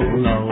لو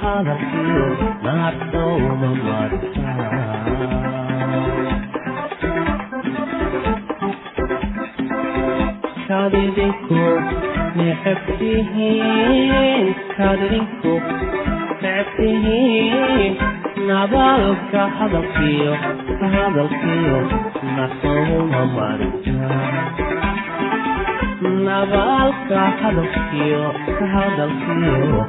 xabadsiyo nacdooda martaa kadidinku necabtihiin kadidinku necabtihiin nabaalka hadalkiyo hadalkiyo naqouma marta nabaalka hadalkiyo hadalkiyo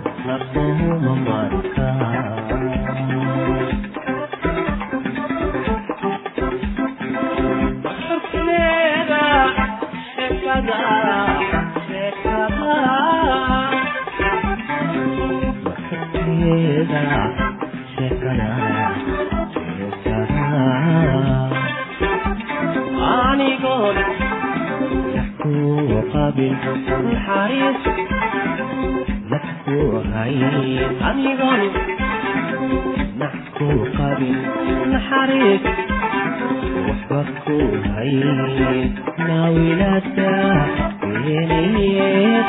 حريص adigoo nax ku qabin naxariis waxba ku hayn naawilada eneed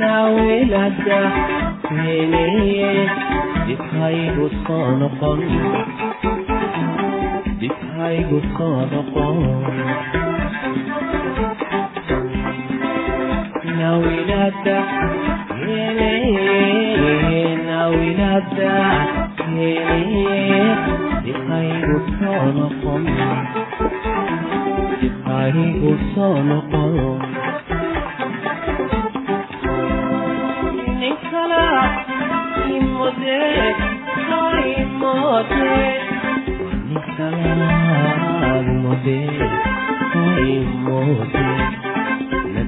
naawilada eneed dhibhaygu soo noqon dhibhaygu soo noqon naawilada eneed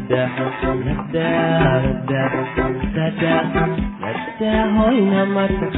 da da da da da hoyna marka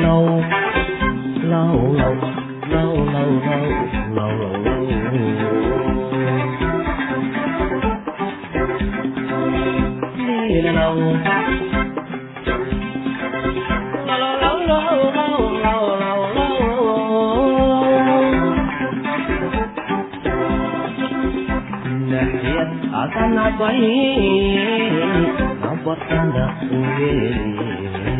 low, low, low, low, low, low, low, low. Akan apa ini? Apa tanda uyerin?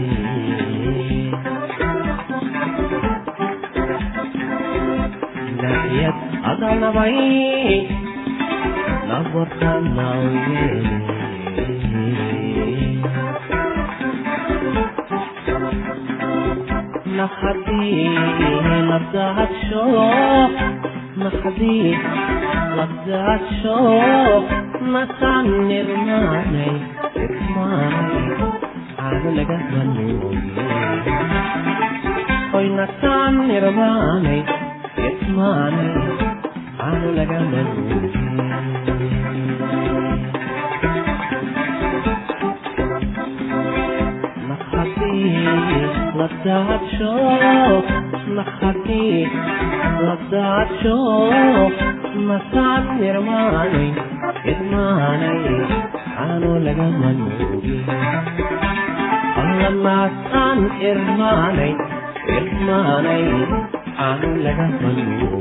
rabay nabartanaw naxadii labdaadsho naxadii labdaadsho nasaan nirmaanay irmaanay caado laga banooye oy nasaan nirmaanay irmaanay Ano laganan לדעת שוב, נחתי, לדעת שוב, מסעת נרמני, נרמני, אנו לגמנו. למסען נרמני, נרמני, אנו לגמנו.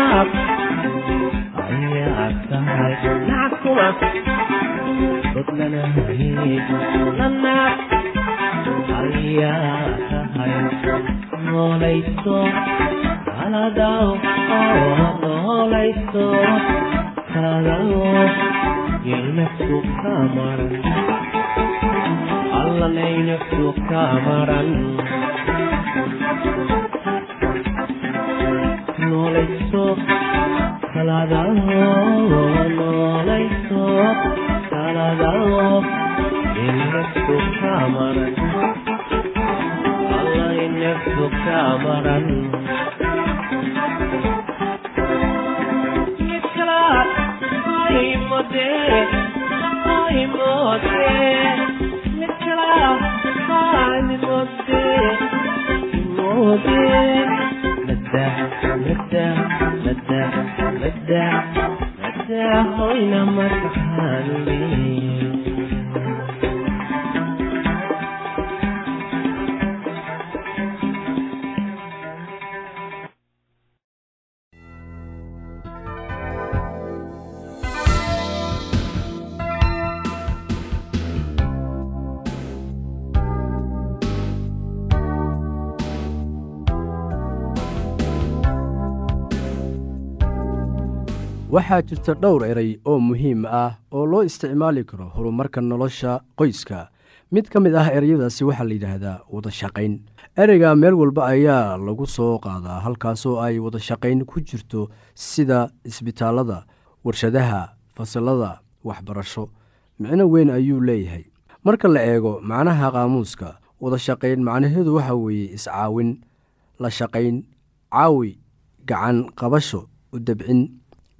lana haygu nanaad ayaa tahay noolayso aladaa noolayso kadao yelnaftu ka maran allanay naftu ka maran noolayso kaladao noolayso hoy namaka قلبي waxaa jirta dhowr eray oo muhiim ah oo loo isticmaali karo horumarka nolosha qoyska. Mid ka mid ah ereyadaasi waxaa la yidhaahdaa wadashaqayn ereyga meel walba ayaa lagu soo qaadaa halkaasoo ay wadashaqayn ku jirto sida isbitaalada warshadaha fasalada waxbarasho. Micno weyn ayuu leeyahay. Marka la eego macnaha qaamuuska wadashaqayn macnaheedu waxa weeye iscaawin la shaqayn caawi gacan qabasho u dabcin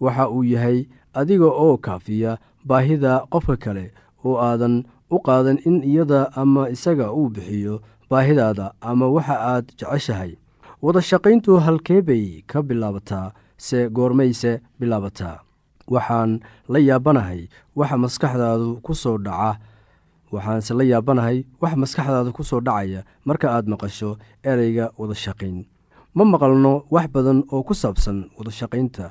waxa uu yahay adiga oo kaafiya baahida qofka kale oo aadan u qaadan in iyada ama isaga uu bixiyo baahidaada ama waxa aad jeceshahay. Wadashaqayntu halkee bay ka bilaabataa se goormayse bilaabataa waxaan la yaabanahay waxa maskaxdaadu ku soo dhaca. Waxaanse la yaabanahay wax maskaxdaada ku soo dhacaya marka aad maqasho ereyga wadashaqayn ma maqalno wax badan oo ku saabsan wadashaqaynta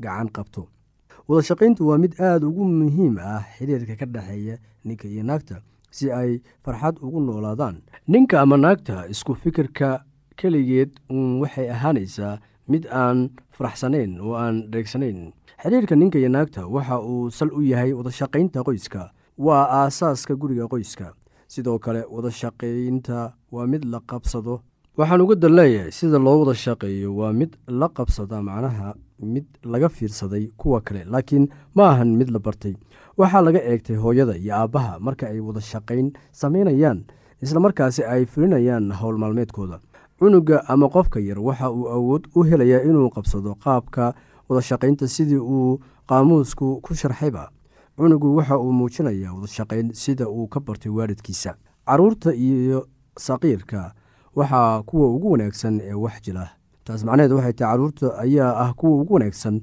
gacan qabto. Wadashaqayntu waa mid aada ugu muhiim ah xiriirka ka dhexeeya ninka iyo naagta si ay farxad ugu noolaadaan. Ninka ama naagta isku fikirka keligeed uun waxay ahaanaysaa mid aan faraxsanayn oo aan dheegsanayn. Xiriirka ninka iyo naagta waxa uu sal u yahay wadashaqaynta qoyska. Waa aasaaska guriga qoyska. Sidoo kale wadashaqaynta waa mid la qabsado. Waxaan uga dan sida loo wada shaqeeyo waa mid la qabsada macnaha mid laga fiirsaday kuwa kale laakiin ma ahan mid la bartay. Waxaa laga eegtay hooyada iyo aabbaha marka ay wada shaqayn samaynayaan islamarkaasi ay fulinayaan howl maalmeedkooda. Cunuga ama qofka yar waxa uu awood u helayaa inuu qabsado qaabka wadashaqaynta sidii uu qaamuusku ku sharxayba. Cunugu waxa uu muujinayaa wadashaqayn sida uu ka bartay waalidkiisa. Caruurta iyo saqiirka waxaa kuwa ugu wanaagsan ee wax jila taas macnaheed waxay tahay carruurta ayaa ah kuwa ugu wanaagsan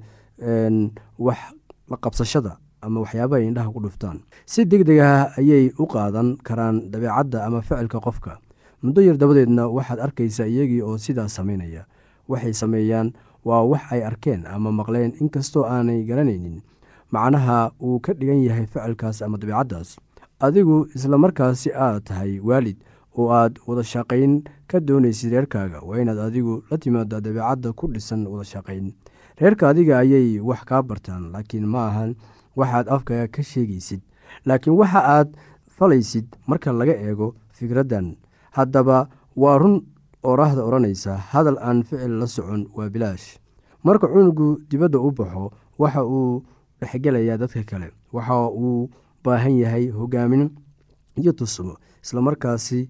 wax la qabsashada ama waxyaabaha indhaha ku dhuftaan. Si deg deg ah ayay u qaadan karaan dabeecadda ama ficilka qofka. Muddo yar dabadeedna waxaad arkaysaa iyagii oo sidaas samaynaya waxay sameeyaan waa wax ay arkeen ama maqleen inkastoo aanay garanaynin. Macnaha uu ka dhigan yahay ficilkaas ama dabeicaddaas adigu isla markaasi aad tahay waalid oo aad wada shaqayn ka doonaysid reerkaaga waa inaad adigu la timaadaa dabeecadda ku dhisan wada shaqayn. Reerka adiga ayay wax kaa bartaan laakiin ma ahan waxaad afkaga ka sheegaysid. Laakiin waxa aad falaysid marka laga eego fikraddan. Haddaba waa run oraahda odhanaysa hadal aan ficil la socon waa bilaash. Marka cunugu dibadda u baxo waxa uu dhexgelayaa dadka kale waxa uu baahan yahay hogaamin iyo tusmo islamarkaasi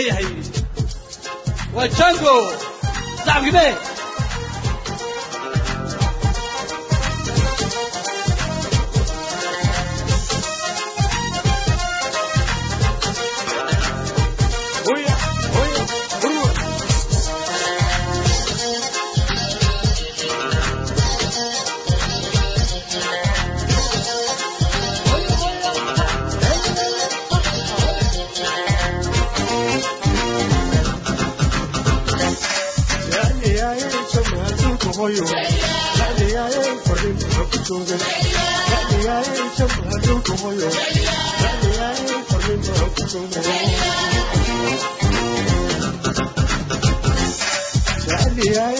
waayahay waa jango sacabkime Yeah,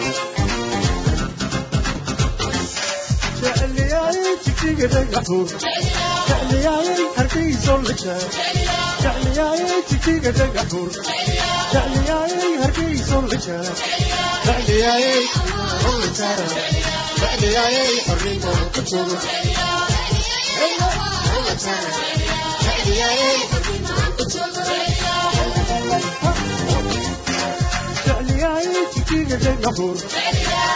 yeah, jecliyayay jamaca dhulka hoyo jecliyayay fariin maxaan ku joogo jecliyayay jamaca dhulka hoyo jecliyayay fariin maxaan ku joogo jecliyayay jigjiga dhagaxuur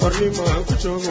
xornimaan ku joogo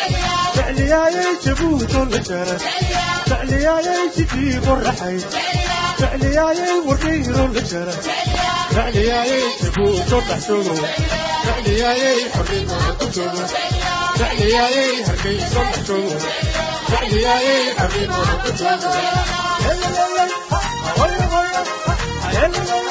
qoraxay jecliyayay jabuuto lajaa jecliyayay jidii qoraxay jecliyayay wardhayro lajaa jecliyayay jabuuto dhaxjoogo jecliyayay xornimaan ku joogo jecliyayay hargeyso dhaxjoogo jecliyayay xornimaan ku joogo jecliyayay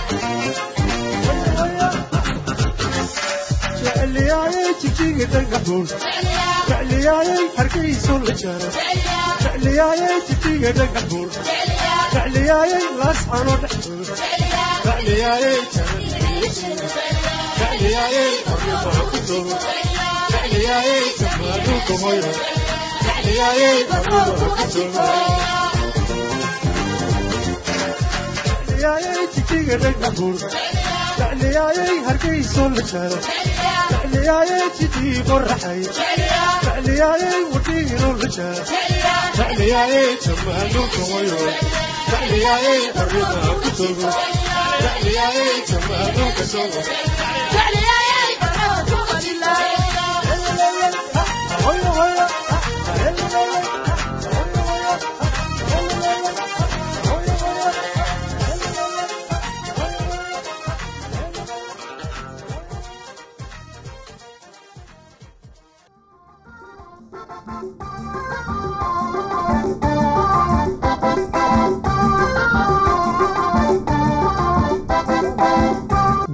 jecliyayay xornimaan ku joogo jecliyayay jamaal dhulka hoyo jecliyayay xornimaan ku joogo jecliyayay jamaal dhulka hoyo jecliyayay xornimaan ku joogo jecliyayay jamaal dhulka hoyo jecliyayay xornimaan ku joogo jecliyayay jigjiga dhagaxuur jecliyayay jigjiga dhagaxuur jecliyayay laascano dhexdoor jecliyayay jecliyayay xornimaan ku joogo jecliyayay jamaaduulka hoyo jecliyayay xornimaan ku joogo. Jecliyayay jigjiga dhagaxuur jecliyayay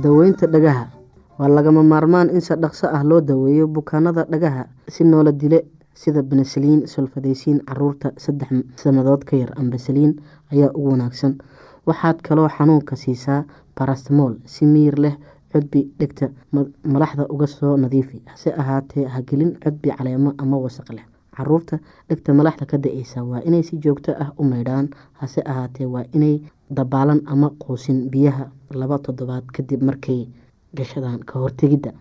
daweynta dhagaha waa lagama maarmaan in si dhaqso ah loo daweeyo bukaanada dhagaha si noola dile sida benesaliin solfadeysiin carruurta saddex sannadood ka yar ambasaliin ayaa ugu wanaagsan. Waxaad kaloo xanuunka siisaa barastamol si miir leh cudbi dhegta malaxda uga soo nadiifi. Hase ahaatee hagelin cudbi caleemo ama wasaq leh. Caruurta dhegta malaxda ka da'eysa waa inay si joogto ah u maydhaan. Hase ahaatee waa inay dabaalan ama quusin biyaha laba toddobaad kadib markay gashadaan ka hortegidda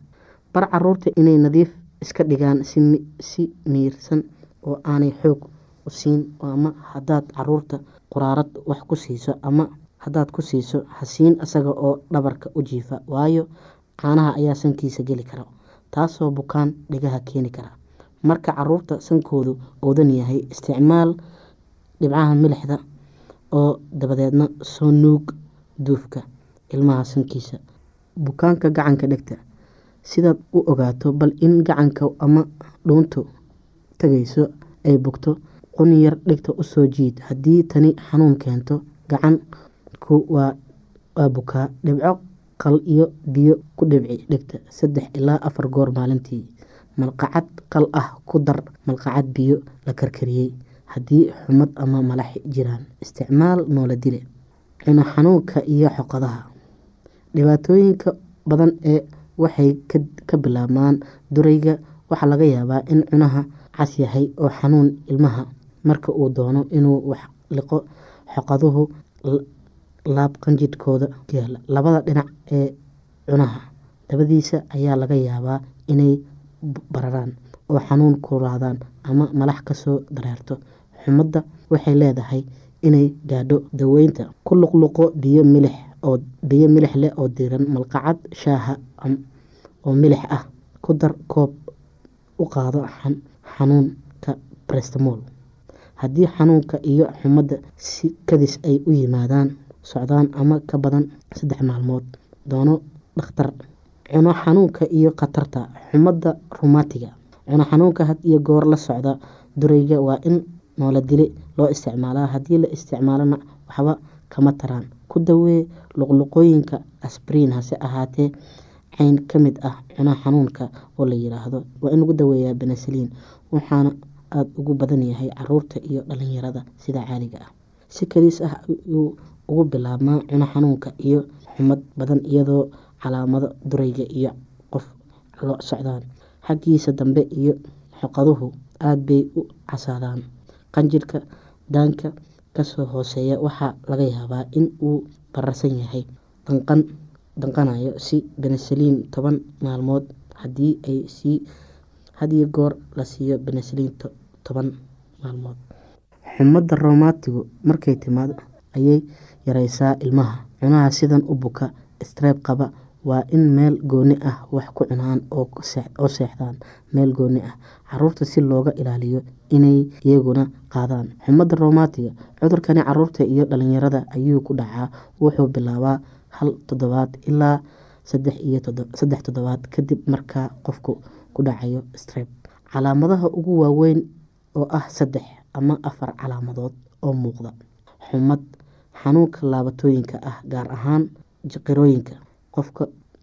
bar carruurta inay nadiif iska dhigaan si miirsan oo aanay xoog u siin ama hadaad carruurta quraarad wax ku siiso ama hadaad ku siiso hasiin isaga oo dhabarka u jiifa waayo caanaha ayaa sankiisa geli kara taasoo bukaan dhigaha keeni kara. Marka carruurta sankoodu oodan yahay isticmaal dhibcaha milixda oo dabadeedna soo nuug duufka ilmaha sankiisa. Bukaanka gacanka dhegta sidaad u ogaato bal in gacanka ama dhuuntu tagayso ay bugto quni yar dhegta u soo jiid. Haddii tani xanuun keento gacanku waa bukaa dhibco qal iyo biyo ku dhibci dhegta. Saddex ilaa afar goor maalintii malqacad qal ah ku dar malqacad biyo la karkariyey haddii xumad ama malax jiraan. Isticmaal noola dile cuno xanuunka iyo xoqadaha. Dhibaatooyinka badan ee waxay ka bilaabmaan durayga waxaa laga yaabaa in cunaha cas yahay oo xanuun ilmaha marka uu doono inuu wax liqo xoqaduhu laab qanjidhkooda yaalla labada dhinac ee cunaha dabadiisa ayaa laga yaabaa inay bararaan oo xanuun kulaadaan ama malax ka soo dareerto xumadda waxay leedahay inay gaadho daweynta ku luqluqo biyo milix oo biyo milix leh oo diiran malqacad shaaha oo milix ah ku dar koob u qaado xanuunka brestmol haddii xanuunka iyo xumadda si kadis ay u yimaadaan socdaan ama ka badan saddex maalmood doono dhakhtar. Cuno xanuunka iyo khatarta xumadda rumatiga cuno xanuunka had iyo goor la socda durayga waa in noola dile loo isticmaalaa haddii la isticmaalona waxba kama taraan. Ku dawee luqluqooyinka asbriin hase ahaatee cayn ka mid ah cuno xanuunka oo la yiraahdo. Waa in lagu daweeyaa benesaliin waxaana aada ugu badan yahay carruurta iyo dhalinyarada sida caaliga ah. Si kaliis ah ayuu ugu bilaabmaa cuno xanuunka iyo xumad badan iyadoo calaamado durayga iyo qof lo socdaan. Xaggiisa dambe iyo xoqaduhu aada bay u casaadaan qanjirka daanka ka soo hooseeya waxaa laga yaabaa in uu bararsan yahay danqan danqanayo si benesaliin toban maalmood haddii ay sii hadiyo goor la siiyo benesaliin toban maalmood. Xumadda roomatigu markay timaado ayay yareysaa ilmaha. Cunaha sidan u buka streeb qaba waa in meel gooni ah wax ku cunaan oo seexdaan meel gooni ah. Caruurta si looga ilaaliyo inay iyaguna qaadaan. Xumadda roomatiga cudurkani carruurta iyo dhalinyarada ayuu ku dhacaa. Wuxuu bilaabaa hal toddobaad ilaa saddex toddobaad kadib markaa qofku ku dhacayo streb calaamadaha ugu waaweyn oo ah saddex ama afar calaamadood oo muuqda. Xumad xanuunka laabatooyinka ah gaar ahaan jiqirooyinka qofka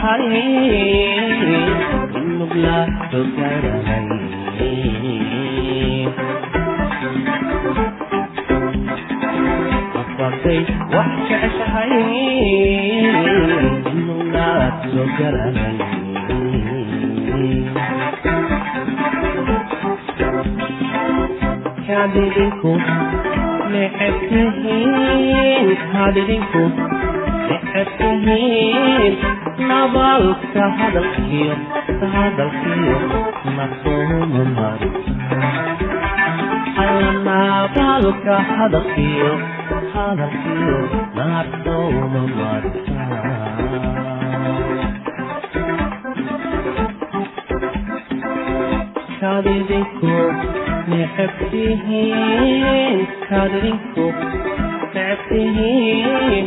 jeceshahay inugla sogarahay afartay necebtihiin nabalka hadalkiyo hadalkiyo alla nabalka hadalkiyo hadalkiyo nasuuma marisa kadidinku necebtihiin kadidinku necebtihiin